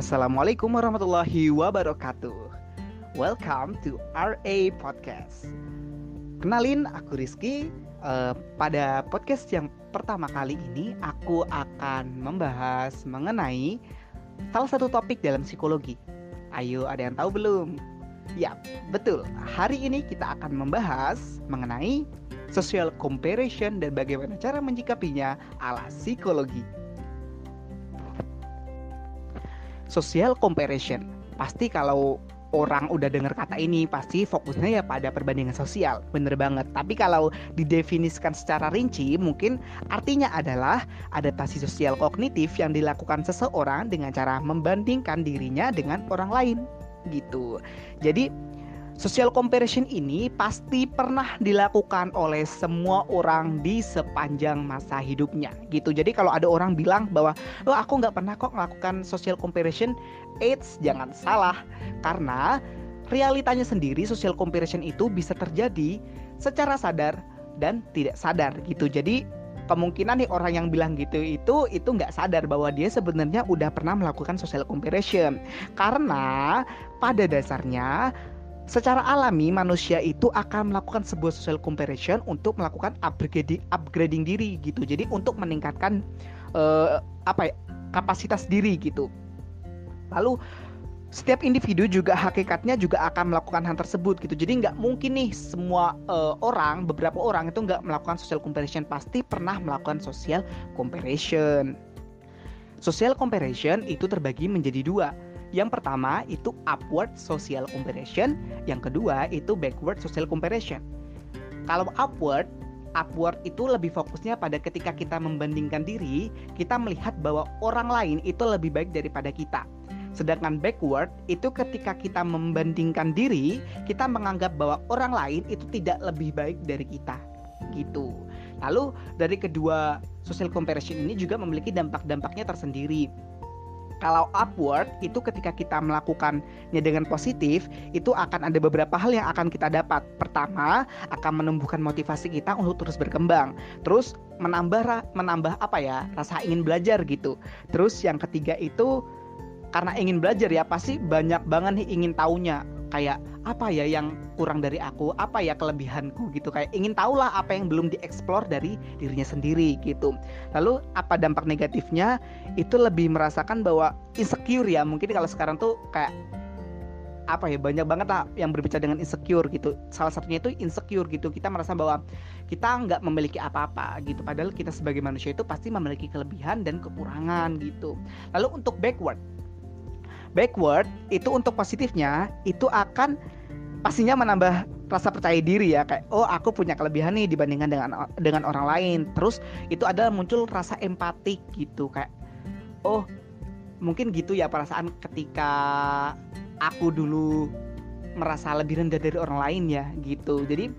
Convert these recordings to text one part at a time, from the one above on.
Assalamualaikum warahmatullahi wabarakatuh. Welcome to RA Podcast. Kenalin, aku Rizky. Uh, pada podcast yang pertama kali ini, aku akan membahas mengenai salah satu topik dalam psikologi. Ayo, ada yang tahu belum? Ya, betul. Hari ini kita akan membahas mengenai social comparison dan bagaimana cara menyikapinya ala psikologi social comparison. Pasti kalau orang udah dengar kata ini pasti fokusnya ya pada perbandingan sosial. Bener banget. Tapi kalau didefinisikan secara rinci mungkin artinya adalah adaptasi sosial kognitif yang dilakukan seseorang dengan cara membandingkan dirinya dengan orang lain. Gitu. Jadi Social comparison ini pasti pernah dilakukan oleh semua orang di sepanjang masa hidupnya gitu. Jadi kalau ada orang bilang bahwa oh aku nggak pernah kok melakukan social comparison, it's jangan salah karena realitanya sendiri social comparison itu bisa terjadi secara sadar dan tidak sadar gitu. Jadi kemungkinan nih orang yang bilang gitu itu itu nggak sadar bahwa dia sebenarnya udah pernah melakukan social comparison karena pada dasarnya Secara alami manusia itu akan melakukan sebuah social comparison untuk melakukan upgrading upgrading diri gitu. Jadi untuk meningkatkan uh, apa ya, kapasitas diri gitu. Lalu setiap individu juga hakikatnya juga akan melakukan hal tersebut gitu. Jadi nggak mungkin nih semua uh, orang, beberapa orang itu nggak melakukan social comparison pasti pernah melakukan social comparison. Social comparison itu terbagi menjadi dua yang pertama itu upward social comparison, yang kedua itu backward social comparison. Kalau upward, upward itu lebih fokusnya pada ketika kita membandingkan diri, kita melihat bahwa orang lain itu lebih baik daripada kita. Sedangkan backward itu ketika kita membandingkan diri, kita menganggap bahwa orang lain itu tidak lebih baik dari kita. Gitu. Lalu dari kedua social comparison ini juga memiliki dampak-dampaknya tersendiri kalau upward itu ketika kita melakukannya dengan positif itu akan ada beberapa hal yang akan kita dapat. Pertama, akan menumbuhkan motivasi kita untuk terus berkembang. Terus menambah menambah apa ya? rasa ingin belajar gitu. Terus yang ketiga itu karena ingin belajar ya pasti banyak banget nih ingin taunya kayak apa ya yang kurang dari aku? Apa ya kelebihanku gitu? Kayak ingin tahulah apa yang belum dieksplor dari dirinya sendiri gitu. Lalu apa dampak negatifnya? Itu lebih merasakan bahwa insecure ya. Mungkin kalau sekarang tuh kayak apa ya banyak banget lah yang berbicara dengan insecure gitu. Salah satunya itu insecure gitu. Kita merasa bahwa kita nggak memiliki apa-apa gitu. Padahal kita sebagai manusia itu pasti memiliki kelebihan dan kekurangan gitu. Lalu untuk backward backward itu untuk positifnya itu akan pastinya menambah rasa percaya diri ya. Kayak oh aku punya kelebihan nih dibandingkan dengan dengan orang lain. Terus itu adalah muncul rasa empatik gitu. Kayak oh mungkin gitu ya perasaan ketika aku dulu merasa lebih rendah dari orang lain ya gitu. Jadi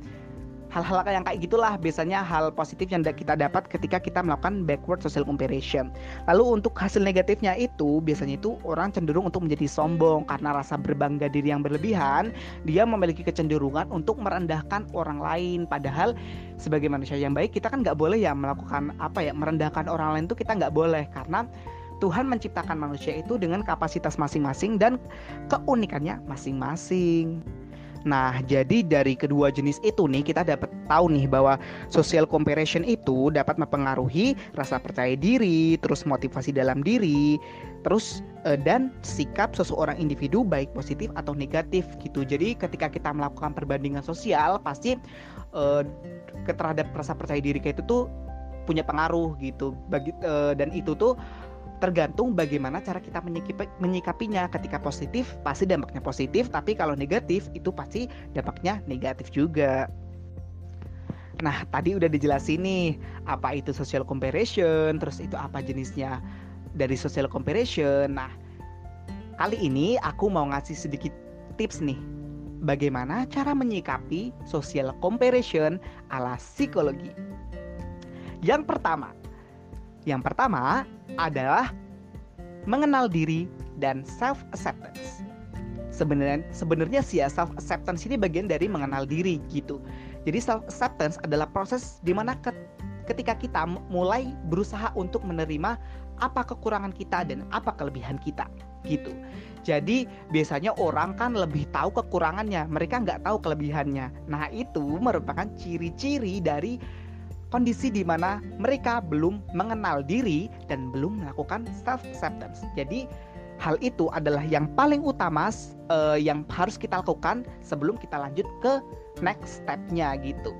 hal-hal yang kayak gitulah biasanya hal positif yang kita dapat ketika kita melakukan backward social comparison. Lalu untuk hasil negatifnya itu biasanya itu orang cenderung untuk menjadi sombong karena rasa berbangga diri yang berlebihan, dia memiliki kecenderungan untuk merendahkan orang lain padahal sebagai manusia yang baik kita kan nggak boleh ya melakukan apa ya merendahkan orang lain itu kita nggak boleh karena Tuhan menciptakan manusia itu dengan kapasitas masing-masing dan keunikannya masing-masing. Nah, jadi dari kedua jenis itu nih kita dapat tahu nih bahwa social comparison itu dapat mempengaruhi rasa percaya diri, terus motivasi dalam diri, terus uh, dan sikap seseorang individu baik positif atau negatif gitu. Jadi ketika kita melakukan perbandingan sosial pasti uh, terhadap rasa percaya diri kayak itu tuh punya pengaruh gitu. Bagi uh, dan itu tuh tergantung bagaimana cara kita menyikapi, menyikapinya. Ketika positif pasti dampaknya positif tapi kalau negatif itu pasti dampaknya negatif juga. Nah tadi udah dijelasin nih apa itu social comparison terus itu apa jenisnya dari social comparison. Nah kali ini aku mau ngasih sedikit tips nih bagaimana cara menyikapi social comparison ala psikologi. Yang pertama yang pertama adalah mengenal diri dan self acceptance. Sebenarnya sebenarnya sih ya self acceptance ini bagian dari mengenal diri gitu. Jadi self acceptance adalah proses di mana ketika kita mulai berusaha untuk menerima apa kekurangan kita dan apa kelebihan kita gitu. Jadi biasanya orang kan lebih tahu kekurangannya, mereka nggak tahu kelebihannya. Nah itu merupakan ciri-ciri dari kondisi di mana mereka belum mengenal diri dan belum melakukan self acceptance. Jadi hal itu adalah yang paling utama uh, yang harus kita lakukan sebelum kita lanjut ke next stepnya gitu.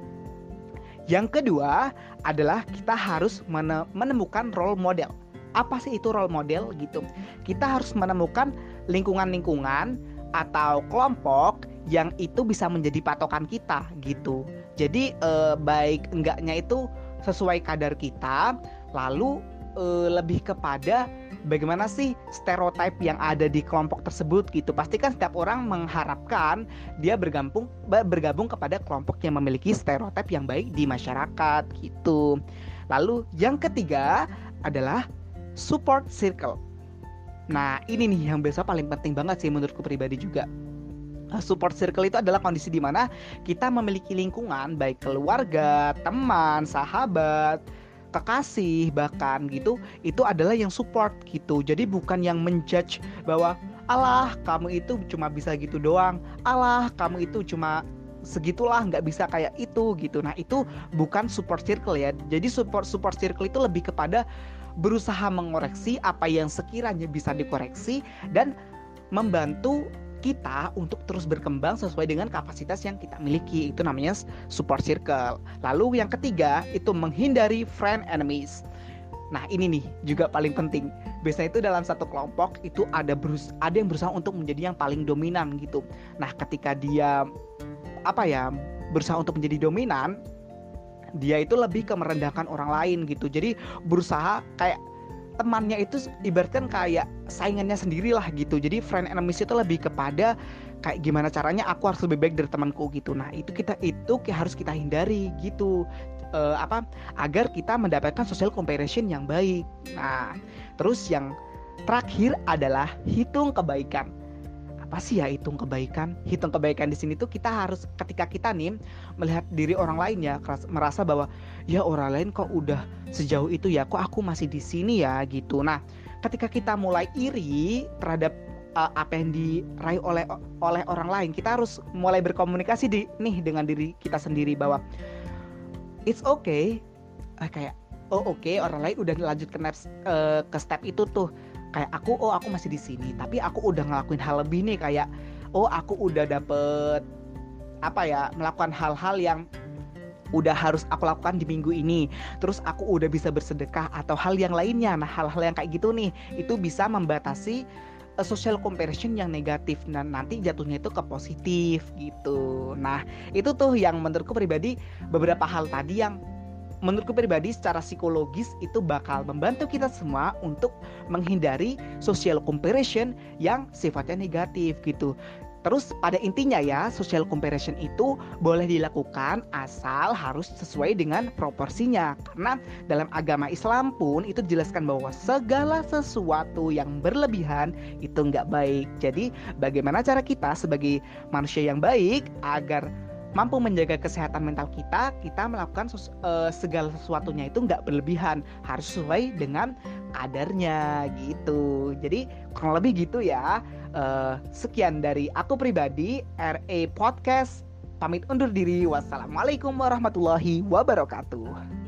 Yang kedua adalah kita harus menemukan role model apa sih itu role model gitu kita harus menemukan lingkungan-lingkungan atau kelompok yang itu bisa menjadi patokan kita gitu jadi eh, baik enggaknya itu sesuai kadar kita lalu eh, lebih kepada bagaimana sih stereotip yang ada di kelompok tersebut gitu pasti kan setiap orang mengharapkan dia bergabung bergabung kepada kelompok yang memiliki stereotip yang baik di masyarakat gitu lalu yang ketiga adalah support circle. Nah, ini nih yang biasa paling penting banget sih menurutku pribadi juga. Support circle itu adalah kondisi di mana kita memiliki lingkungan baik keluarga, teman, sahabat, kekasih bahkan gitu itu adalah yang support gitu. Jadi bukan yang menjudge bahwa Allah kamu itu cuma bisa gitu doang. Allah kamu itu cuma segitulah nggak bisa kayak itu gitu. Nah, itu bukan support circle ya. Jadi support support circle itu lebih kepada berusaha mengoreksi apa yang sekiranya bisa dikoreksi dan membantu kita untuk terus berkembang sesuai dengan kapasitas yang kita miliki. Itu namanya support circle. Lalu yang ketiga itu menghindari friend enemies. Nah, ini nih juga paling penting. Biasanya itu dalam satu kelompok itu ada berus ada yang berusaha untuk menjadi yang paling dominan gitu. Nah, ketika dia apa ya, berusaha untuk menjadi dominan, dia itu lebih ke merendahkan orang lain gitu jadi berusaha kayak temannya itu ibaratkan kayak saingannya sendiri lah gitu. Jadi friend enemies itu lebih kepada kayak gimana caranya aku harus lebih baik dari temanku gitu. Nah itu kita itu harus kita hindari gitu. Uh, apa agar kita mendapatkan social comparison yang baik. Nah terus yang terakhir adalah hitung kebaikan apa sih ya hitung kebaikan? Hitung kebaikan di sini tuh kita harus ketika kita nih melihat diri orang lain ya merasa bahwa ya orang lain kok udah sejauh itu ya kok aku masih di sini ya gitu. Nah, ketika kita mulai iri terhadap uh, apa yang diraih oleh oleh orang lain, kita harus mulai berkomunikasi di nih dengan diri kita sendiri bahwa it's okay uh, kayak oh oke okay, orang lain udah lanjut ke next, uh, ke step itu tuh kayak aku oh aku masih di sini tapi aku udah ngelakuin hal lebih nih kayak oh aku udah dapet apa ya melakukan hal-hal yang udah harus aku lakukan di minggu ini. Terus aku udah bisa bersedekah atau hal yang lainnya. Nah hal-hal yang kayak gitu nih itu bisa membatasi uh, social comparison yang negatif. Dan nanti jatuhnya itu ke positif gitu. Nah itu tuh yang menurutku pribadi beberapa hal tadi yang menurutku pribadi secara psikologis itu bakal membantu kita semua untuk menghindari social comparison yang sifatnya negatif gitu. Terus pada intinya ya, social comparison itu boleh dilakukan asal harus sesuai dengan proporsinya. Karena dalam agama Islam pun itu dijelaskan bahwa segala sesuatu yang berlebihan itu nggak baik. Jadi bagaimana cara kita sebagai manusia yang baik agar mampu menjaga kesehatan mental kita, kita melakukan uh, segala sesuatunya itu nggak berlebihan, harus sesuai dengan kadarnya gitu. Jadi kurang lebih gitu ya. Uh, sekian dari aku pribadi, RA Podcast. Pamit undur diri. Wassalamualaikum warahmatullahi wabarakatuh.